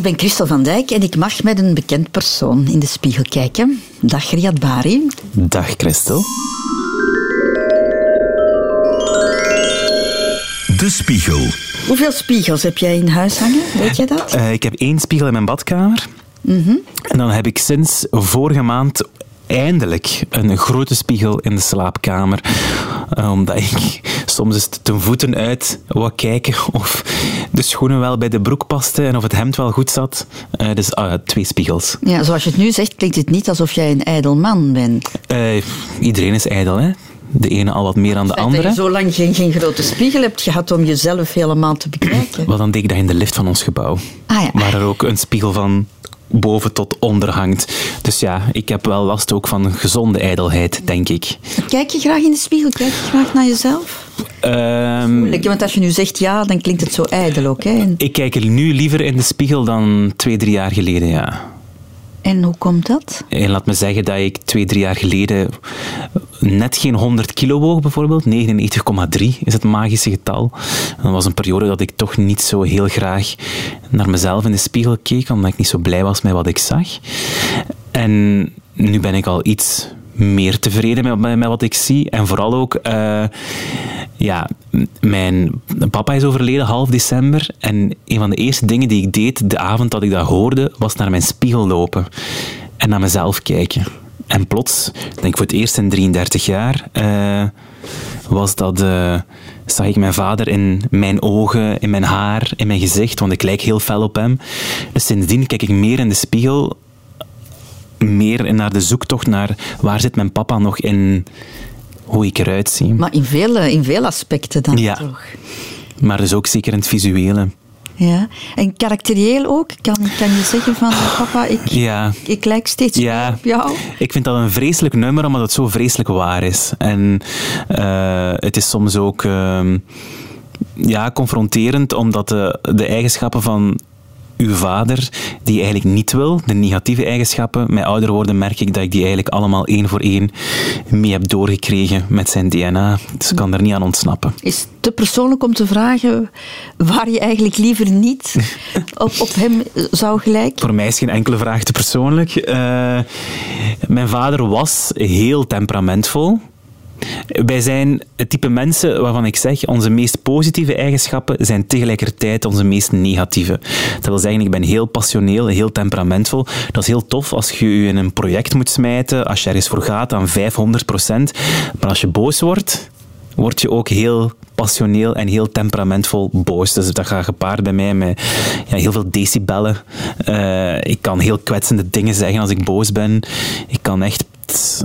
Ik ben Christel van Dijk en ik mag met een bekend persoon in de spiegel kijken. Dag Riyad Bari. Dag Christel. De Spiegel. Hoeveel spiegels heb jij in huis hangen? Weet jij dat? Uh, ik heb één spiegel in mijn badkamer. Mm En dan heb ik sinds vorige maand eindelijk een grote spiegel in de slaapkamer. Uh, omdat ik soms eens ten voeten uit wou kijken of de schoenen wel bij de broek pasten en of het hemd wel goed zat. Uh, dus twee spiegels. Ja, zoals je het nu zegt, klinkt het niet alsof jij een ijdel man bent. iedereen is ijdel, hè? de ene al wat meer dan de andere. Dat je zo lang geen, geen grote spiegel hebt gehad om jezelf helemaal te bekijken. Wel, dan deed ik dat in de lift van ons gebouw. Ah, ja. Waar er ook een spiegel van boven tot onder hangt. Dus ja, ik heb wel last ook van gezonde ijdelheid, denk ik. Kijk je graag in de spiegel? Kijk je graag naar jezelf? Um, want als je nu zegt ja, dan klinkt het zo ijdel ook. Hè? Ik kijk er nu liever in de spiegel dan twee, drie jaar geleden, ja. En hoe komt dat? En laat me zeggen dat ik twee, drie jaar geleden net geen 100 kilo woog, bijvoorbeeld. 99,3 is het magische getal. dat was een periode dat ik toch niet zo heel graag naar mezelf in de spiegel keek, omdat ik niet zo blij was met wat ik zag. En nu ben ik al iets meer tevreden met, met, wat ik zie. En vooral ook, uh, ja, mijn papa is overleden half december. En een van de eerste dingen die ik deed de avond dat ik dat hoorde, was naar mijn spiegel lopen en naar mezelf kijken. En plots, denk ik voor het eerst in 33 jaar, uh, was dat, uh, zag ik mijn vader in mijn ogen, in mijn haar, in mijn gezicht, want ik lijk heel fel op hem. Dus sindsdien kijk ik meer in de spiegel meer naar de zoektocht naar waar zit mijn papa nog in hoe ik eruit zie. Maar in veel, in veel aspecten dan ja. toch? Maar dus ook zeker in het visuele. Ja, en karakterieel ook? Kan, kan je zeggen van, papa, ik, ja. ik lijk steeds ja. op jou? Ik vind dat een vreselijk nummer, omdat het zo vreselijk waar is. En uh, het is soms ook... Uh, ja, confronterend, omdat de, de eigenschappen van uw vader, die eigenlijk niet wil, de negatieve eigenschappen. Met ouder worden merk ik dat ik die eigenlijk allemaal één voor één mee heb doorgekregen met zijn DNA. Dus ik kan er niet aan ontsnappen. Is het te persoonlijk om te vragen waar je eigenlijk liever niet op, op hem zou gelijken? Voor mij is geen enkele vraag te persoonlijk. Uh, mijn vader was heel temperamentvol. Wij zijn het type mensen waarvan ik zeg, onze meest positieve eigenschappen zijn tegelijkertijd onze meest negatieve. Dat wil zeggen, ik ben heel passioneel, heel temperamentvol. Dat is heel tof als je je in een project moet smijten, als je ergens voor gaat aan 500 procent. Maar als je boos wordt, word je ook heel passioneel en heel temperamentvol boos. Dus dat gaat gepaard bij mij met ja, heel veel decibellen. Uh, ik kan heel kwetsende dingen zeggen als ik boos ben. Ik kan echt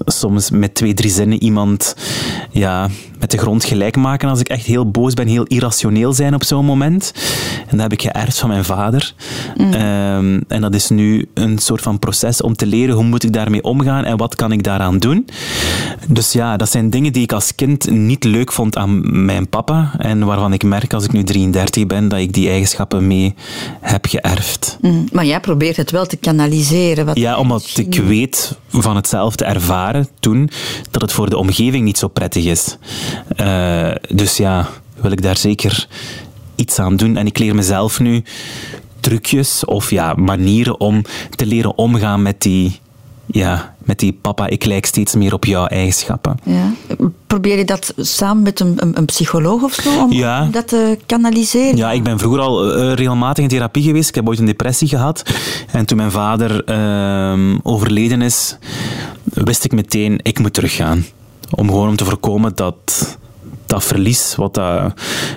soms met twee, drie zinnen iemand ja, met de grond gelijk maken als ik echt heel boos ben, heel irrationeel zijn op zo'n moment. En dat heb ik geërfd van mijn vader. Mm. Um, en dat is nu een soort van proces om te leren hoe moet ik daarmee omgaan en wat kan ik daaraan doen. Dus ja, dat zijn dingen die ik als kind niet leuk vond aan mijn papa en waarvan ik merk als ik nu 33 ben dat ik die eigenschappen mee heb geërfd. Mm. Maar jij probeert het wel te kanaliseren. Wat ja, omdat ik weet van hetzelfde ervaren toen dat het voor de omgeving niet zo prettig is. Uh, dus ja, wil ik daar zeker iets aan doen. En ik leer mezelf nu trucjes of ja, manieren om te leren omgaan met die, ja, met die papa, ik lijk steeds meer op jouw eigenschappen. Ja. Probeer je dat samen met een, een, een psycholoog of zo, om ja. dat te kanaliseren? Ja, ik ben vroeger al uh, regelmatig in therapie geweest. Ik heb ooit een depressie gehad. En toen mijn vader uh, overleden is, wist ik meteen, ik moet teruggaan. Om gewoon om te voorkomen dat dat verlies, wat dat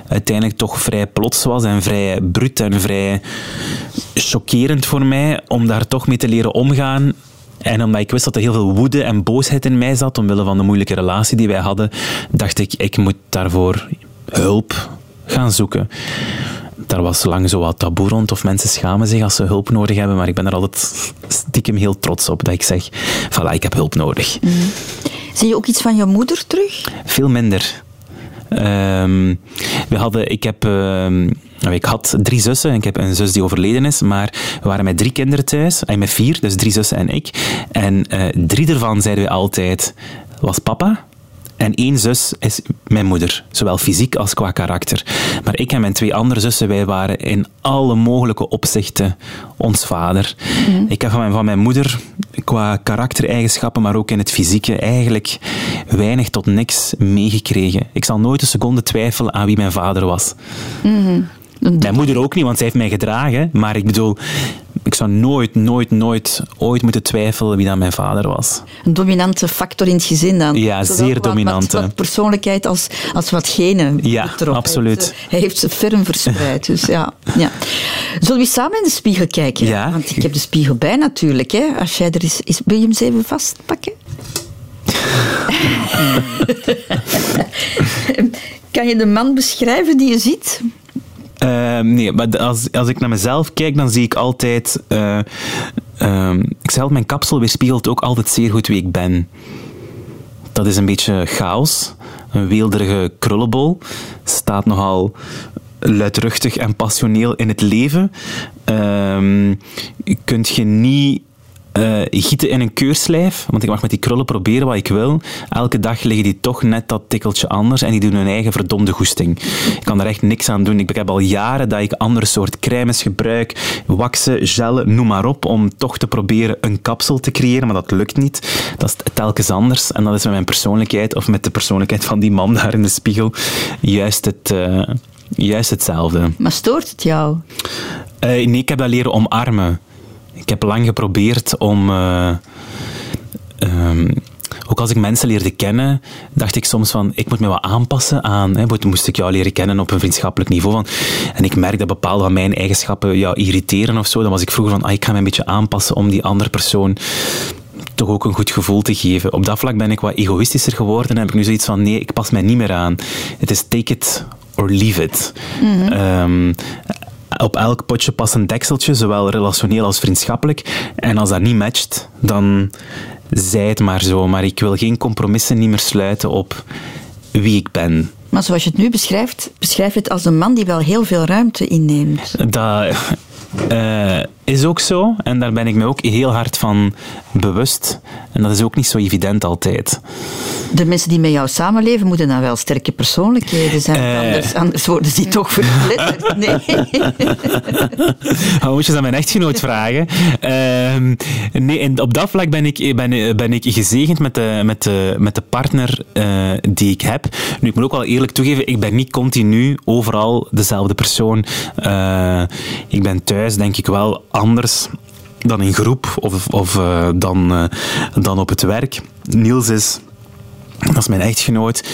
uiteindelijk toch vrij plots was en vrij bruut en vrij chockerend voor mij, om daar toch mee te leren omgaan. En omdat ik wist dat er heel veel woede en boosheid in mij zat, omwille van de moeilijke relatie die wij hadden, dacht ik, ik moet daarvoor hulp gaan zoeken. Daar was lang zo wat taboe rond, of mensen schamen zich als ze hulp nodig hebben, maar ik ben er altijd stiekem heel trots op dat ik zeg, voilà, ik heb hulp nodig. Mm. Zie je ook iets van je moeder terug? Veel minder. Um, we hadden, ik, heb, uh, ik had drie zussen en ik heb een zus die overleden is, maar we waren met drie kinderen thuis, en met vier, dus drie zussen en ik. En uh, drie ervan zeiden we altijd, was papa. En één zus is mijn moeder, zowel fysiek als qua karakter. Maar ik en mijn twee andere zussen, wij waren in alle mogelijke opzichten ons vader. Mhm. Ik heb van mijn, van mijn moeder, qua karaktereigenschappen, maar ook in het fysieke, eigenlijk weinig tot niks meegekregen. Ik zal nooit een seconde twijfelen aan wie mijn vader was. Mm mijn moeder ook niet, want zij heeft mij gedragen. Maar ik bedoel, zou nooit, nooit, nooit ooit moeten twijfelen wie dan mijn vader was. Een dominante factor in het gezin dan? Ja, zeer dominante. Wat, persoonlijkheid als, als wat genen Ja, absoluut. Hij heeft, ze ferm verspreid, dus ja, ja. Zullen we samen in de spiegel kijken? Ja. Want ik heb de spiegel bij natuurlijk. Hè. Als jij er is, is wil je hem eens even vastpakken? kan je de man beschrijven die je ziet? Ehm, nee, maar als, als ik naar mezelf kijk, dan zie ik altijd... Uh, ik zeg mijn kapsel weerspiegelt ook altijd zeer goed wie ik ben. Dat is een beetje chaos. Een weelderige krullenbol. Staat nogal luidruchtig en passioneel in het leven. Uh, kunt je niet uh, gieten in een keurslijf, want ik mag met die krullen proberen wat ik wil. Elke dag liggen die toch net dat tikkeltje anders en die doen hun eigen verdomde goesting. Ik kan er echt niks aan doen. Ik heb al jaren dat ik andere soort crèmes gebruik, waxen, gellen, noem maar op, om toch te proberen een kapsel te creëren, maar dat lukt niet. Dat is telkens anders en dat is met mijn persoonlijkheid of met de persoonlijkheid van die man daar in de spiegel juist het... Uh, juist hetzelfde. Maar stoort het jou? Uh, nee, ik heb dat leren omarmen. Ik heb lang geprobeerd om. Uh, um, ook als ik mensen leerde kennen, dacht ik soms van, ik moet me wat aanpassen aan, hè, moest ik jou leren kennen op een vriendschappelijk niveau. Van, en ik merk dat bepaalde van mijn eigenschappen jou irriteren of zo. Dan was ik vroeger van, ah, ik ga me een beetje aanpassen om die andere persoon toch ook een goed gevoel te geven. Op dat vlak ben ik wat egoïstischer geworden en heb ik nu zoiets van, nee, ik pas mij niet meer aan. Het is take it or leave it. Mm -hmm op elk potje past een dekseltje, zowel relationeel als vriendschappelijk. En als dat niet matcht, dan zij het maar zo. Maar ik wil geen compromissen niet meer sluiten op wie ik ben. Maar zoals je het nu beschrijft, beschrijf je het als een man die wel heel veel ruimte inneemt. Dat uh, is ook zo. En daar ben ik me ook heel hard van bewust. En dat is ook niet zo evident altijd. De mensen die met jou samenleven moeten dan wel sterke persoonlijkheden zijn. Uh, anders, anders, worden ze toch verpletterd. Nee. oh, moet je aan mijn echtgenoot vragen. Uh, nee, en op dat vlak ben ik, ben, ben ik gezegend met de, met de, met de partner uh, die ik heb. Nu, ik moet ook wel eerlijk toegeven, ik ben niet continu overal dezelfde persoon. Uh, ik ben thuis, denk ik wel, anders dan in groep of, of uh, dan, uh, dan op het werk. Niels is dat is mijn echtgenoot.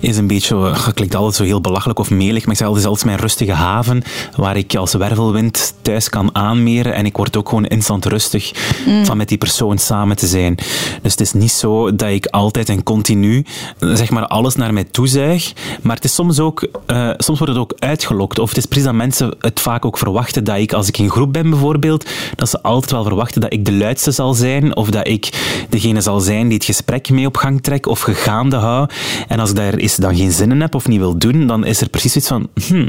Is een beetje, eh, klinkt altijd zo heel belachelijk of melig, maar ik zeg altijd, is altijd mijn rustige haven waar ik als wervelwind thuis kan aanmeren en ik word ook gewoon instant rustig mm. van met die persoon samen te zijn. Dus het is niet zo dat ik altijd en continu zeg maar alles naar mij toezuig, maar het is soms ook, uh, soms wordt het ook uitgelokt. Of het is precies dat mensen het vaak ook verwachten dat ik, als ik in groep ben bijvoorbeeld, dat ze altijd wel verwachten dat ik de luidste zal zijn of dat ik degene zal zijn die het gesprek mee op gang trekt of gegaan gaande hou. En als ik daar is dan geen zin in heb of niet wil doen, dan is er precies iets van... Hmm,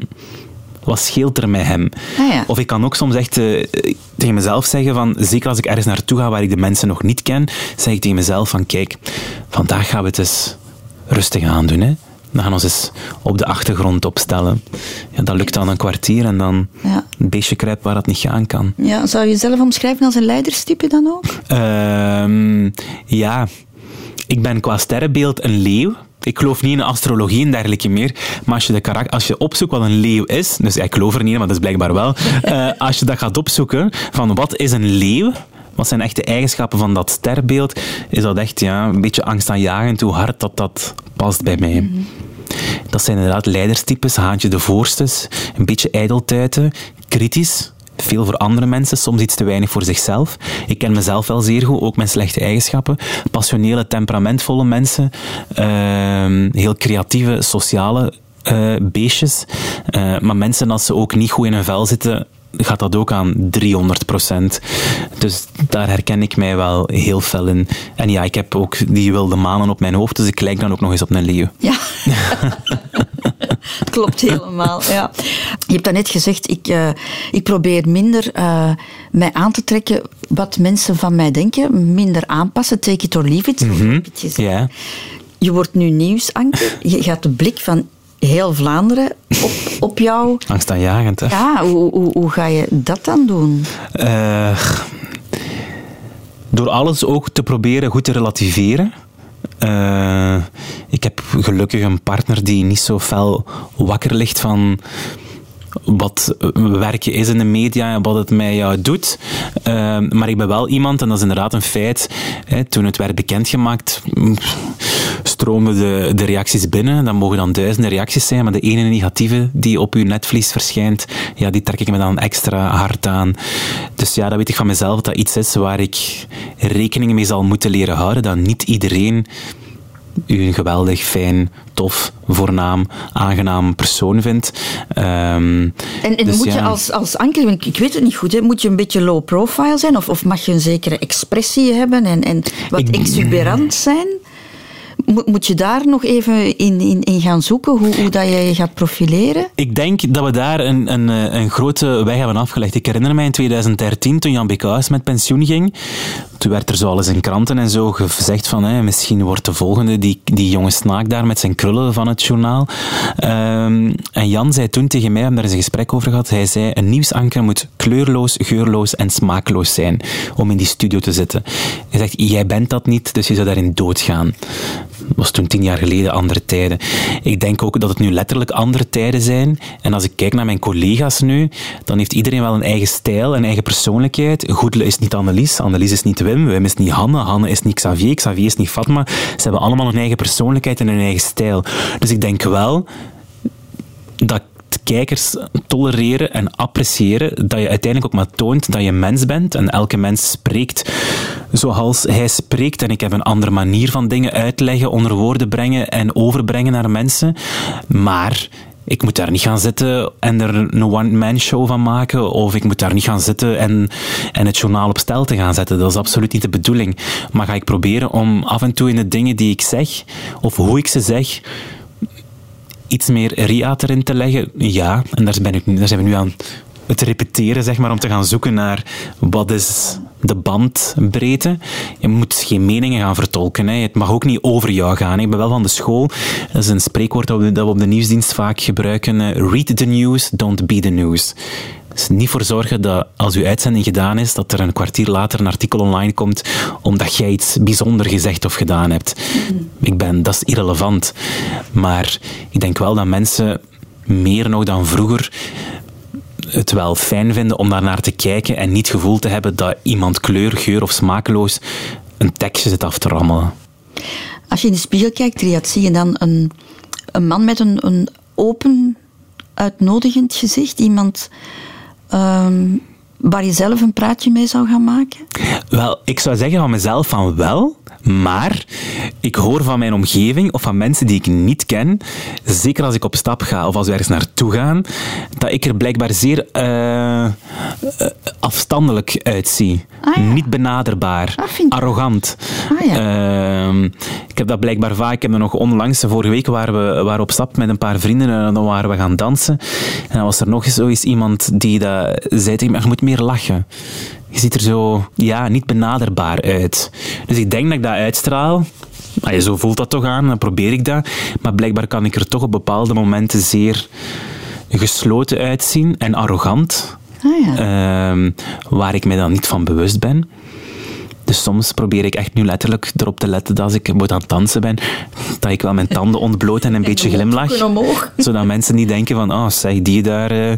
wat scheelt er met hem? Ah, ja. Of ik kan ook soms echt uh, tegen mezelf zeggen van, zeker als ik ergens naartoe ga waar ik de mensen nog niet ken, zeg ik tegen mezelf van, kijk, vandaag gaan we het eens rustig aandoen, hè. We gaan ons eens op de achtergrond opstellen. Ja, dat lukt dan een kwartier en dan ja. een beestje kruipt waar dat niet gaan kan. Ja, zou je jezelf omschrijven als een leiderstype dan ook? Uh, ja, ik ben qua sterrenbeeld een leeuw. Ik geloof niet in astrologie en dergelijke meer. Maar als je, de karakter, als je opzoekt wat een leeuw is, dus ik geloof er niet in, maar dat is blijkbaar wel. Uh, als je dat gaat opzoeken, van wat is een leeuw? Wat zijn echt de eigenschappen van dat sterrenbeeld? Is dat echt ja, een beetje angstaanjagend hoe hard dat, dat past bij mij. Mm -hmm. Dat zijn inderdaad leiderstypes, haantje de voorstes, een beetje ijdeltuiten, kritisch, veel voor andere mensen, soms iets te weinig voor zichzelf. Ik ken mezelf wel zeer goed, ook mijn slechte eigenschappen. Passionele, temperamentvolle mensen, uh, heel creatieve, sociale uh, beestjes. Uh, maar mensen, als ze ook niet goed in hun vel zitten, gaat dat ook aan 300 procent. Dus daar herken ik mij wel heel fel in. En ja, ik heb ook die wilde manen op mijn hoofd, dus ik lijk dan ook nog eens op een leeuw. Ja. Klopt helemaal, ja. Je hebt net gezegd, ik, uh, ik probeer minder uh, mij aan te trekken wat mensen van mij denken. Minder aanpassen, take it or leave it. Mm -hmm. Ja. je wordt nu nieuwsanker. Je gaat de blik van heel Vlaanderen op, op jou. Angstaanjagend, hè? Ja, hoe, hoe, hoe ga je dat dan doen? Uh, door alles ook te proberen goed te relativeren. Uh, ik heb gelukkig een partner die niet zo fel wakker ligt van wat werken is in de media en wat het mij jou doet. Uh, maar ik ben wel iemand, en dat is inderdaad een feit, hè, toen het werd bekendgemaakt, stromen de, de reacties binnen. Dat mogen dan duizenden reacties zijn, maar de ene negatieve die op uw netvlies verschijnt, ja, die trek ik me dan extra hard aan. Dus ja, dat weet ik van mezelf, dat iets is waar ik rekening mee zal moeten leren houden, dat niet iedereen u een geweldig, fijn, tof, voornaam, aangenaam persoon vindt. Um, en, en dus moet je als, als anker, ik weet het niet goed, hè, moet je een beetje low profile zijn? Of, of mag je een zekere expressie hebben en, en wat ik, exuberant zijn? Moet je daar nog even in, in, in gaan zoeken, hoe, hoe dat je je gaat profileren? Ik denk dat we daar een, een, een grote weg hebben afgelegd. Ik herinner mij in 2013, toen Jan Bekaus met pensioen ging, toen werd er zo alles in kranten en zo gezegd van hè, misschien wordt de volgende die, die jonge snaak daar met zijn krullen van het journaal. Um, en Jan zei toen tegen mij, we hebben daar eens een gesprek over gehad, hij zei een nieuwsanker moet kleurloos, geurloos en smaakloos zijn om in die studio te zitten. Hij zegt, jij bent dat niet, dus je zou daarin doodgaan. Dat was toen tien jaar geleden andere tijden. Ik denk ook dat het nu letterlijk andere tijden zijn. En als ik kijk naar mijn collega's nu, dan heeft iedereen wel een eigen stijl, een eigen persoonlijkheid. Goedele is niet Annelies, Annelies is niet Wim, Wim is niet Hanne, Hanne is niet Xavier, Xavier is niet Fatma. Ze hebben allemaal een eigen persoonlijkheid en een eigen stijl. Dus ik denk wel dat kijkers tolereren en appreciëren dat je uiteindelijk ook maar toont dat je mens bent en elke mens spreekt zoals hij spreekt en ik heb een andere manier van dingen uitleggen, onder woorden brengen en overbrengen naar mensen. Maar ik moet daar niet gaan zitten en er een one-man show van maken. Of ik moet daar niet gaan zitten en, en het journaal op stel te gaan zetten. Dat is absoluut niet de bedoeling. Maar ga ik proberen om af en toe in de dingen die ik zeg, of hoe ik ze zeg, iets meer ria erin te leggen? Ja, en daar, ben ik, daar zijn we nu aan het repeteren, zeg maar, om te gaan zoeken naar wat is de bandbreedte. Je moet geen meningen gaan vertolken. Hè. Het mag ook niet over jou gaan. Ik ben wel van de school. Dat is een spreekwoord dat we, dat we op de nieuwsdienst vaak gebruiken. Read the news, don't be the news. Dus niet voor zorgen dat als uw uitzending gedaan is, dat er een kwartier later een artikel online komt omdat jij iets bijzonder gezegd of gedaan hebt. Mm-hmm. Ik ben, dat is irrelevant. Maar ik denk wel dat mensen meer nog dan vroeger het wel fijn vinden om daar naar te kijken en niet het gevoel te hebben dat iemand kleur, geur of smakeloos een tekstje zit af te rammelen. Als je in de spiegel kijkt, Riyad, zie je dan een, een man met een, een open, uitnodigend gezicht? Iemand um, waar je zelf een praatje mee zou gaan maken? Wel, ik zou zeggen van mezelf van wel. Maar ik hoor van mijn omgeving of van mensen die ik niet ken, zeker als ik op stap ga of als we ergens naartoe gaan, dat ik er blijkbaar zeer uh, afstandelijk uitzie. Ah, niet benaderbaar. Ah, arrogant. Ah, ja. uh, ik heb dat blijkbaar vaak. Ik heb er nog onlangs, vorige week waren we waren op stap met een paar vrienden en dan waren we gaan dansen. En dan was er nog eens iemand die dat zei tegen me, je moet meer lachen. Je ziet er zo, ja, niet benaderbaar uit. Dus ik denk dat ik dat uitstraal. je zo voelt dat toch aan, dan probeer ik dat. Maar blijkbaar kan ik er toch op bepaalde momenten zeer gesloten uitzien en arrogant. Ah, ja. Ehm, waar ik me dan niet van bewust ben. Dus soms probeer ik echt nu letterlijk erop te letten dat als ik moet aan het dansen ben, dat ik wel mijn tanden ontbloot en een beetje glimlach. Zodat mensen niet denken van, oh zeg, die daar, uh,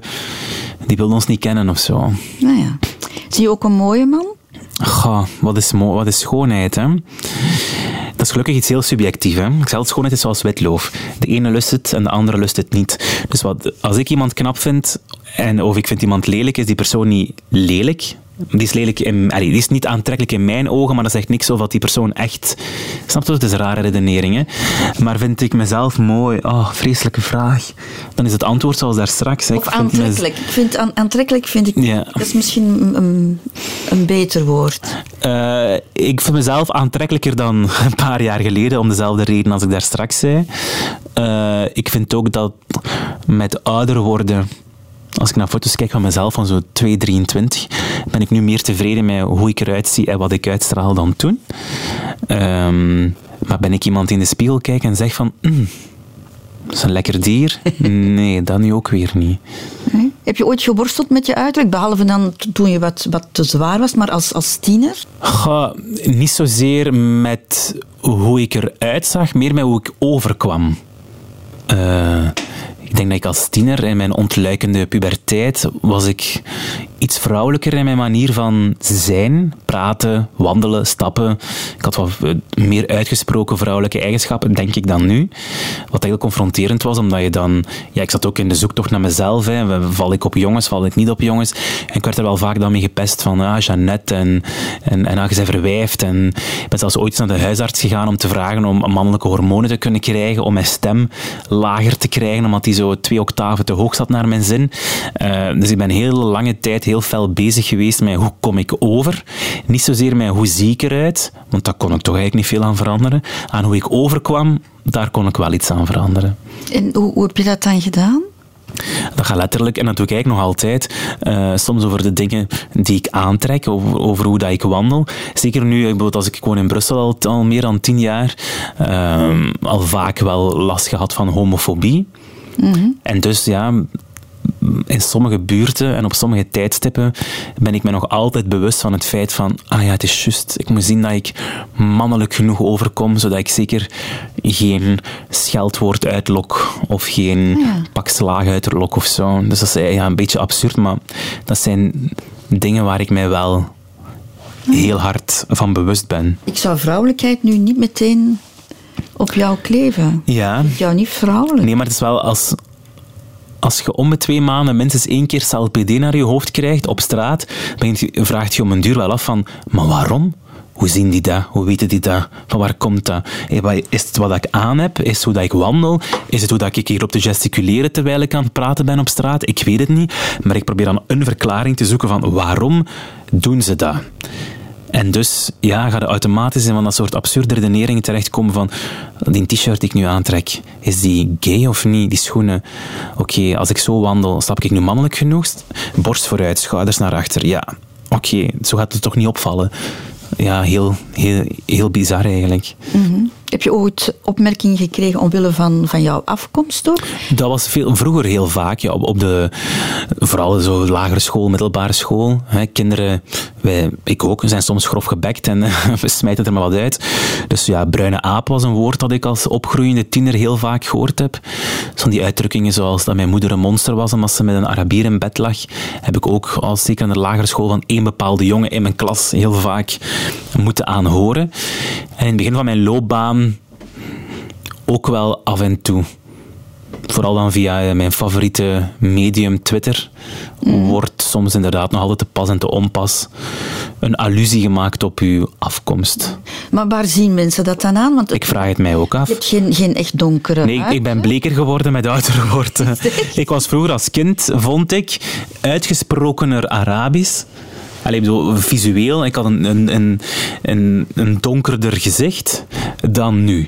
die wil ons niet kennen of zo. Nou ja. Zie je ook een mooie man? Goh, wat is, wat is schoonheid, hè? Dat is gelukkig iets heel subjectief. Hè? Ik schoonheid is zoals witloof. De ene lust het en de andere lust het niet. Dus wat, als ik iemand knap vind, en of ik vind iemand lelijk, is die persoon niet lelijk. Die is, lelijk in, allee, die is niet aantrekkelijk in mijn ogen, maar dat zegt niks over wat die persoon echt... Snap je? Het is een rare redenering. Hè? Maar vind ik mezelf mooi? Oh, vreselijke vraag. Dan is het antwoord zoals daar straks. Of aantrekkelijk. Ik vind, aantrekkelijk vind ik... Ja. Dat is misschien een, een beter woord. Uh, ik vind mezelf aantrekkelijker dan een paar jaar geleden, om dezelfde reden als ik daar straks zei. Uh, ik vind ook dat met ouder worden als ik naar foto's kijk van mezelf van zo 2,23, ben ik nu meer tevreden met hoe ik eruit zie en wat ik uitstraal dan toen. Ehm, maar ben ik iemand in de spiegel kijkt en zegt van... Mm, dat is een lekker dier? Nee, dat nu ook weer niet. Heb je ooit geworsteld met je uiterlijk? Behalve dan toen je wat, wat te zwaar was, maar als, als tiener? Niet zozeer met hoe ik eruit zag, meer met hoe ik overkwam. Uh, ik denk dat ik als tiener in mijn ontluikende puberteit was ik iets vrouwelijker in mijn manier van zijn, praten, wandelen, stappen. Ik had wat eh, meer uitgesproken vrouwelijke eigenschappen, denk ik, dan nu. Wat eigenlijk confronterend was, omdat je dan... Ja, ik zat ook in de zoektocht naar mezelf. Hè. Val ik op jongens, val ik niet op jongens? En ik werd er wel vaak dan mee gepest van, ah, Jeannette, en, en, en ah, je bent verwijfd. En ik ben zelfs ooit naar de huisarts gegaan om te vragen om mannelijke hormonen te kunnen krijgen, om mijn stem lager te krijgen, omdat die twee octaven te hoog zat naar mijn zin. Uh, dus ik ben heel lange tijd heel fel bezig geweest met hoe kom ik over. Niet zozeer met hoe zie ik eruit, want daar kon ik toch eigenlijk niet veel aan veranderen. Aan hoe ik overkwam, daar kon ik wel iets aan veranderen. En hoe, hoe heb je dat dan gedaan? Dat gaat letterlijk, en dat doe ik eigenlijk nog altijd, uh, soms over de dingen die ik aantrek, over, over hoe dat ik wandel. Zeker nu, bijvoorbeeld als ik woon in Brussel al, al meer dan tien jaar, uh, al vaak wel last gehad van homofobie. Mhm. En dus ja, in sommige buurten en op sommige tijdstippen ben ik me nog altijd bewust van het feit van, ah ja, het is juist, ik moet zien dat ik mannelijk genoeg overkom, zodat ik zeker geen scheldwoord uitlok of geen ja. pak slaag uitlok of zo. Dus dat is ja, een beetje absurd, maar dat zijn dingen waar ik mij wel heel hard van bewust ben. Ik zou vrouwelijkheid nu niet meteen op jou kleven. Ja. Jou niet vrouwelijk. Nee, maar het is wel als, als je om de twee maanden minstens één keer CLPD naar je hoofd krijgt op straat, dan vraagt je om een duur wel af van, maar waarom? Hoe zien die dat? Hoe weten die dat? Van waar komt dat? Is het wat ik aan heb? Is het hoe dat ik wandel? Is het hoe dat ik hier op te gesticuleren terwijl ik aan het praten ben op straat? Ik weet het niet. Maar ik probeer dan een verklaring te zoeken van waarom doen ze dat? En dus ja, ga automatisch in van dat soort absurde redeneringen terechtkomen van die t-shirt die ik nu aantrek, is die gay of niet? Die schoenen. Oké, als ik zo wandel, stap ik nu mannelijk genoeg? Borst vooruit, schouders naar achter. Ja, oké, zo gaat het toch niet opvallen. Ja, heel, heel, heel bizar eigenlijk. Mm heb je ooit opmerkingen gekregen omwille van, van jouw afkomst ook? Dat was veel, vroeger heel vaak. Ja, op, de, vooral zo lagere school, middelbare school. Hè, kinderen, wij, ik ook, zijn soms grof gebekt en we smijten er maar wat uit. Dus ja, bruine aap was een woord dat ik als opgroeiende tiener heel vaak gehoord heb. Zo'n die uitdrukkingen zoals dat mijn moeder een monster was omdat ze met een Arabier in bed lag, heb ik ook als zeker aan de lagere school van één bepaalde jongen in mijn klas heel vaak moeten aanhoren. En in het begin van mijn loopbaan ook wel af en toe. Vooral dan via mijn favoriete medium Twitter mm. wordt soms inderdaad nog altijd te pas en te onpas een allusie gemaakt op uw afkomst. Maar waar zien mensen dat dan aan? Want ik vraag het mij ook af. Je hebt geen, geen echt donkere Nee, ik ben bleker geworden met ouder worden. ik was vroeger als kind, vond ik, uitgesprokener Arabisch Allee, bedoel, visueel, ik had een, een, een, een donkerder gezicht dan nu.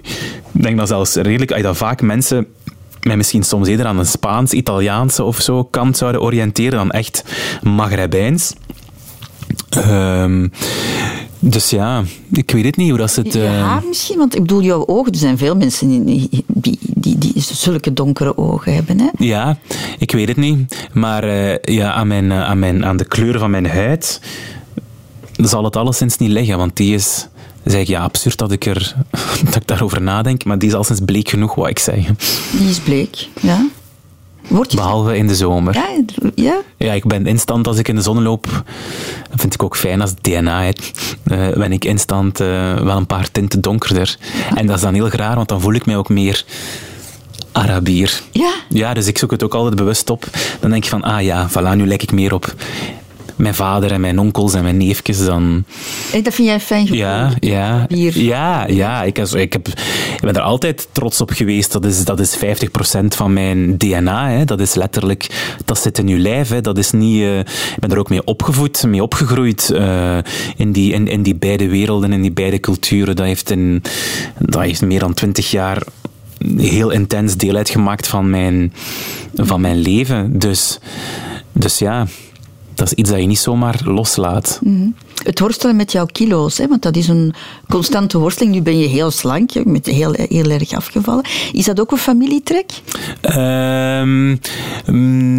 Ik denk dat zelfs redelijk, dat vaak mensen mij misschien soms eerder aan een Spaans, Italiaanse of zo kant zouden oriënteren dan echt Maghrebijns. Um, dus ja, ik weet het niet hoe dat ze het... Eh, haar misschien, want ik bedoel, jouw ogen, er zijn veel mensen die, die, die, die zulke donkere ogen hebben. Hè? Ja, ik weet het niet. Maar uh, ja, aan, mijn, eh, aan, mijn, aan de kleur van mijn huid zal het alleszins niet liggen, want die is... Zeg ik, ja, absurd dat ik, er, dat ik daarover nadenk, maar die is al sinds bleek genoeg, wat ik zeg. Die is bleek, ja. Behalve in de zomer. Ja, ja? ja, ik ben instant als ik in de zon loop. Dat vind ik ook fijn als DNA. Uh, ben ik instant uh, wel een paar tinten donkerder. En dat is dan heel raar, want dan voel ik mij ook meer Arabier. Ja? Ja, dus ik zoek het ook altijd bewust op. Dan denk ik van, ah ja, voilà, nu lijk ik meer op mijn vader en mijn onkels en mijn neefjes dan... En dat vind jij fijn Ja, ja. Ja, ja. Ik, ik, heb, ik ben er altijd trots op geweest. Dat is, dat is 50% van mijn DNA. Hè. Dat is letterlijk... Dat zit in je lijf. Hè. Dat is niet... Uh, ik ben er ook mee opgevoed, mee opgegroeid. Uh, in, die, in, in die beide werelden, in die beide culturen. Dat heeft, in, dat heeft meer dan 20 jaar heel intens deel uitgemaakt van mijn, van mijn leven. Dus, dus ja dat is iets dat je niet zomaar loslaat. Mhm. het worstelen met jouw kilo's, hè, want dat is een constante worsteling. Nu ben je heel slank, je bent heel, heel erg afgevallen. Is dat ook een familietrek? Uh,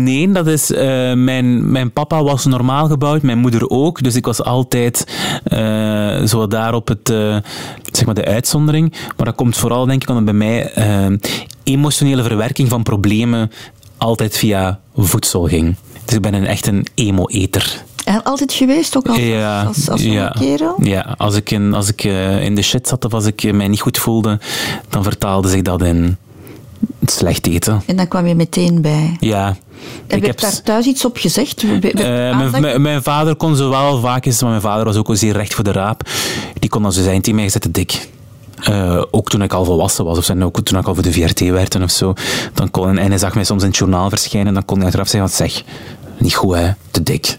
nee, dat is... Uh, mijn, mijn papa was normaal gebouwd, mijn moeder ook. Dus ik was altijd uh, zo daarop het, uh, zeg maar de uitzondering. Maar dat komt vooral, denk ik, omdat bij mij emotionele verwerking van problemen altijd via voedsel ging. Dus ik ben een, echt een emo-eter. En altijd geweest, ook al ja, als, als ja, kerel? Ja, als ik, in, als ik uh, in de shit zat of als ik mij niet goed voelde, dan vertaalde zich dat in slecht eten. En dan kwam je meteen bij? Ja. En werd daar thuis iets op gezegd? Uh, mijn, mijn, vader kon zo wel vaak eens, maar mijn vader was ook al zeer recht voor de raap. Die kon dan zo zijn tegen mij, gezet dik. Uh, ook toen ik al volwassen was, of zijn, ook toen ik al voor de VRT werd of zo. Dan kon, en hij zag mij soms in het journaal verschijnen, dan kon hij achteraf zeggen, wat zeg, niet goed hè, te dik.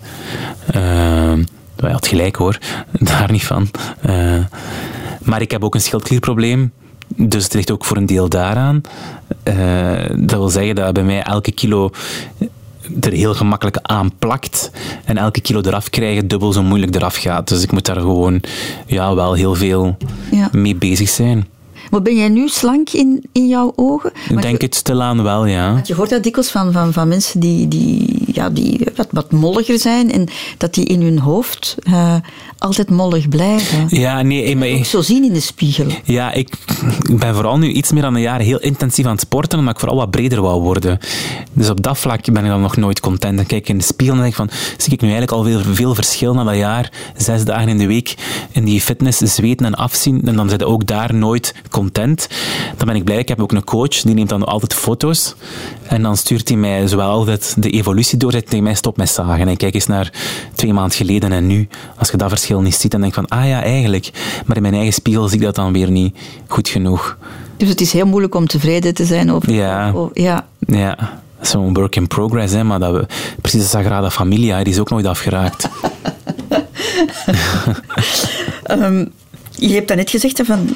Uh, hij had gelijk hoor, daar niet van. Uh, maar ik heb ook een schildklierprobleem. Dus het ligt ook voor een deel daaraan. Uh, dat wil zeggen dat bij mij elke kilo er heel gemakkelijk aan plakt. En elke kilo eraf krijgen dubbel zo moeilijk eraf gaat. Dus ik moet daar gewoon ja, wel heel veel ja. mee bezig zijn. Maar ben jij nu slank in, in jouw ogen? Ik denk het stilaan wel, ja. Want je hoort dat dikwijls van, van, van mensen die, die, ja, die wat, wat molliger zijn en dat die in hun hoofd uh, altijd mollig blijven. Ja, nee, maar... Ook zo zien in de spiegel. Ja, ik, ik ben vooral nu iets meer dan een jaar heel intensief aan het sporten, omdat ik vooral wat breder wou worden. Dus op dat vlak ben ik dan nog nooit content. Dan kijk ik in de spiegel en denk ik van, zie ik nu eigenlijk al veel, veel verschil na dat jaar, zes dagen in de week in die fitness zweten en afzien, en dan zit ook daar nooit content. Dan ben ik blij. Ik heb ook een coach, die neemt dan altijd foto's. En dan stuurt hij mij zowel altijd de evolutie door, dat tegen mij stop met zagen. En kijk eens naar twee maanden geleden en nu. Als je dat verschil niet ziet, dan denk je van, ah ja, eigenlijk. Maar in mijn eigen spiegel zie ik dat dan weer niet goed genoeg. Dus het is heel moeilijk om tevreden te zijn over... Ja. Over, ja. ja. Zo'n work in progress, hè, maar dat we, precies de Sagrada Familia, die is ook nooit afgeraakt. um, je hebt net gezegd van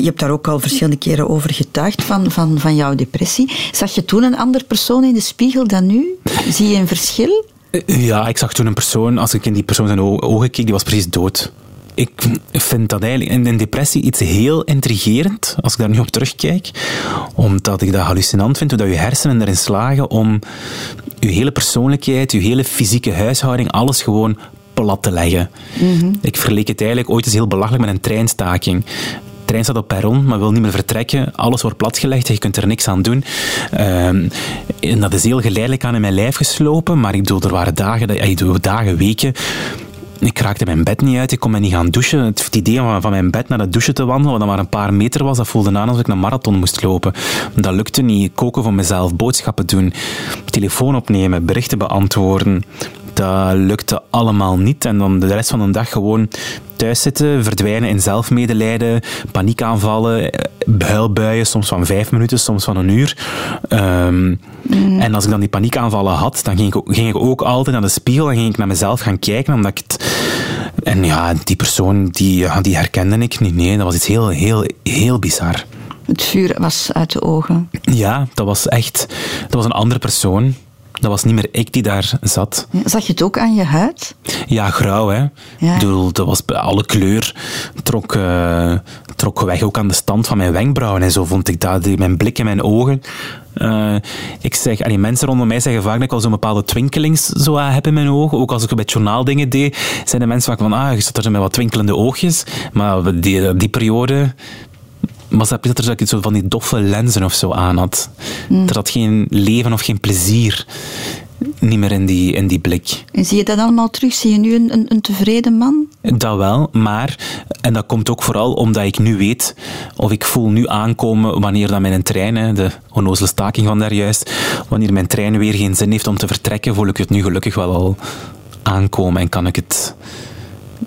je hebt daar ook al verschillende keren over getuigd van, van, van jouw depressie. Zag je toen een andere persoon in de spiegel dan nu? Zie je een verschil? Eh, ja, ik zag toen een persoon, als ik in die persoon zijn ogen keek, die was precies dood. Ik vind dat eigenlijk in een depressie iets heel intrigerend, als ik daar nu op terugkijk. Omdat ik dat hallucinant vind, hoe dat je hersenen erin slagen om je hele persoonlijkheid, je hele fysieke huishouding, alles gewoon plat te leggen. Mhm. Ik verleek het eigenlijk ooit eens heel belachelijk met een treinstaking trein staat op perron, maar wil niet meer vertrekken. Alles wordt platgelegd, je kunt er niks aan doen. Um, en dat is heel geleidelijk aan in mijn lijf geslopen, maar ik bedoel, er waren dagen, ik bedoel, dagen, weken ik raakte mijn bed niet uit, ik kon me niet gaan douchen. Het, idee om van mijn bed naar de douche te wandelen, wat dan maar een paar meter was, dat voelde aan alsof ik een marathon moest lopen. Dat lukte niet. Koken voor mezelf, boodschappen doen, telefoon opnemen, berichten beantwoorden. Dat lukte allemaal niet. En dan de rest van de dag gewoon thuis zitten, verdwijnen in zelfmedelijden, paniekaanvallen, huilbuien, soms van vijf minuten, soms van een uur. Um, mm. En als ik dan die paniekaanvallen had, dan ging ik, ging ik ook altijd naar de spiegel en ging ik naar mezelf gaan kijken, omdat ik het... En ja, die persoon, die, die herkende ik niet. Nee, dat was iets heel, heel, heel bizar. Het vuur was uit de ogen. Ja, dat was echt... Dat was een andere persoon. Dat was niet meer ik die daar zat. Zag je het ook aan je huid? Ja, grauw, hè. Ja. Ik bedoel, dat was alle kleur trok, uh, trok weg, ook aan de stand van mijn wenkbrauwen en zo vond ik dat. Mijn blik in mijn ogen. Uh, ik zeg, die mensen rondom mij zeggen vaak dat ik al zo'n bepaalde twinkelings zo heb in mijn ogen. Ook als ik bij het journaal dingen deed, zijn de mensen vaak van, ah, je zat er met wat twinkelende oogjes. Maar die, die periode, was dat dat er zo van die doffe lenzen of zo aan had. Mm. Er had geen leven of geen plezier niet meer in die, in die blik. En zie je dat allemaal terug? Zie je nu een, een, een, tevreden man? Dat wel, maar, en dat komt ook vooral omdat ik nu weet, of ik voel nu aankomen wanneer dan mijn trein, de onnozele staking van daar juist, wanneer mijn trein weer geen zin heeft om te vertrekken, voel ik het nu gelukkig wel al aankomen en kan ik het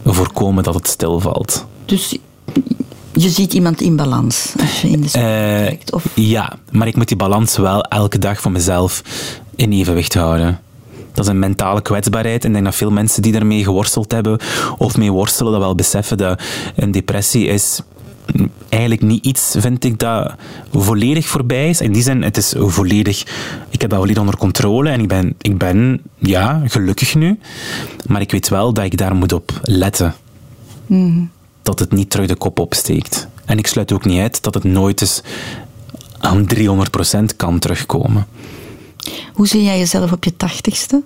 voorkomen dat het stilvalt. Dus je ziet iemand in balans als je in de uh, of? Ja, maar ik moet die balans wel elke dag voor mezelf in evenwicht houden. Dat is een mentale kwetsbaarheid. En ik denk dat veel mensen die daarmee geworsteld hebben of mee worstelen, dat wel beseffen dat een depressie is eigenlijk niet iets, vind ik, dat volledig voorbij is. In die zin, het is volledig... Ik heb dat volledig onder controle en ik ben, ik ben ja, gelukkig nu. Maar ik weet wel dat ik daar moet op letten. Mhm. Dat het niet terug de kop opsteekt. En ik sluit ook niet uit dat het nooit eens aan 300% kan terugkomen. Hoe zie jij jezelf op je tachtigste?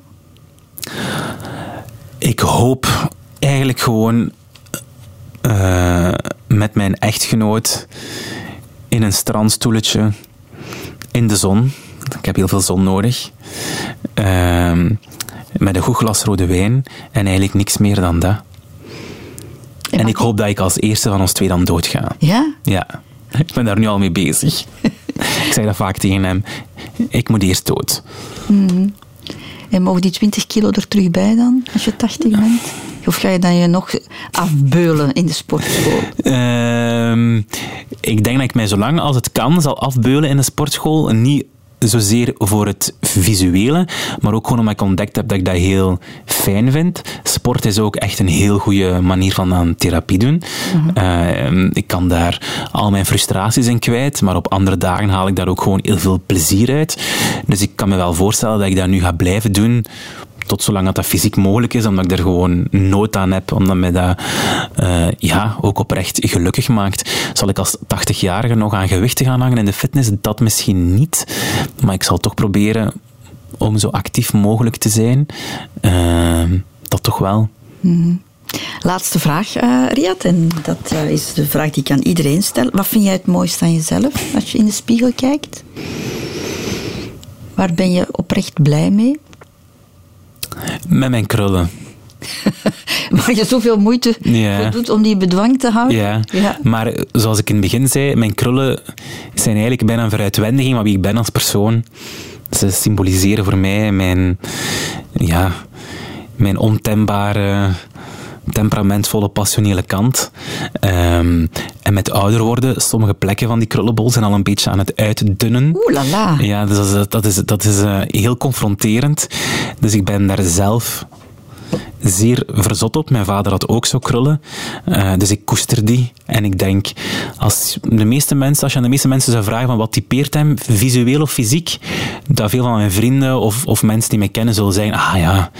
Ik hoop eigenlijk gewoon uh, met mijn echtgenoot in een strandstoeletje in de zon. Ik heb heel veel zon nodig. Uh, met een goed glas rode wijn en eigenlijk niks meer dan dat. En, ik hoop dat ik als eerste van ons twee dan doodga. Ja? Ja. Ik ben daar nu al mee bezig. ik zeg dat vaak tegen hem. Ik moet eerst dood. Mm En mogen die 20 kilo er terug bij dan, als je 80 bent? Of ga je dan je nog afbeulen in de sportschool? Uh, ik denk dat ik mij zo lang als het kan zal afbeulen in de sportschool. Niet zozeer voor het visuele, maar ook gewoon omdat ik ontdekt heb dat ik dat heel fijn vind. Sport is ook echt een heel goede manier van aan therapie doen. Mhm. Ehm, ik kan daar al mijn frustraties in kwijt, maar op andere dagen haal ik daar ook gewoon heel veel plezier uit. Dus ik kan me wel voorstellen dat ik dat nu ga blijven doen tot zolang dat, dat fysiek mogelijk is, omdat ik er gewoon nood aan heb, omdat mij dat uh, ja, ook oprecht gelukkig maakt. Zal ik als 80-jarige nog aan gewichten gaan hangen in de fitness? Dat misschien niet, maar ik zal toch proberen om zo actief mogelijk te zijn. Uh, dat toch wel. Mm Laatste vraag, uh, Riad, en dat uh, is de vraag die ik aan iedereen stel. Wat vind jij het mooiste aan jezelf als je in de spiegel kijkt? Waar ben je oprecht blij mee? Met mijn krullen. Waar je zoveel moeite voor doet om die bedwang te houden. Ja. ja. maar zoals ik in het begin zei, mijn krullen zijn eigenlijk bijna een veruitwendiging van wie ik ben als persoon. Ze symboliseren voor mij mijn, ja, mijn ontembare temperamentvolle, passionele kant. Um, en met ouder worden, sommige plekken van die krullenbol zijn al een beetje aan het uitdunnen. Oeh la la. Ja, dus dat is, dat is, dat is uh, heel confronterend. Dus ik ben daar zelf zeer verzot op. Mijn vader had ook zo krullen. Uh, dus ik koester die. En ik denk, als, de meeste mensen, als je aan de meeste mensen zou vragen van wat typeert hem, visueel of fysiek, dat veel van mijn vrienden of, of mensen die mij kennen zullen zeggen, ah ja,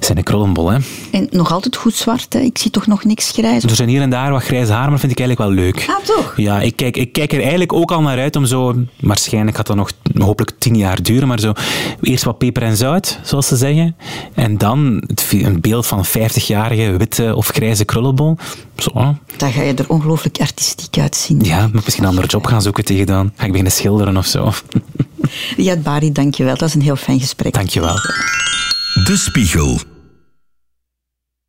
zijn een krullenbol. Hè. En nog altijd goed zwart, hè? ik zie toch nog niks grijs? Er zijn hier en daar wat grijze haar, maar vind ik eigenlijk wel leuk. Ah, toch? Ja, ik kijk, ik kijk er eigenlijk ook al naar uit om zo, waarschijnlijk gaat dat nog hopelijk tien jaar duren, maar zo eerst wat peper en zout, zoals ze zeggen. En dan het, een beeld van een 50-jarige witte of grijze krullenbol. Zo. Dan ga je er ongelooflijk artistiek uitzien. Ja, moet misschien een andere job gaan zoeken tegen dan. Ga ik beginnen schilderen of zo. Riyad Bari, dankjewel. Dat is een heel fijn gesprek. Dankjewel. De Spiegel.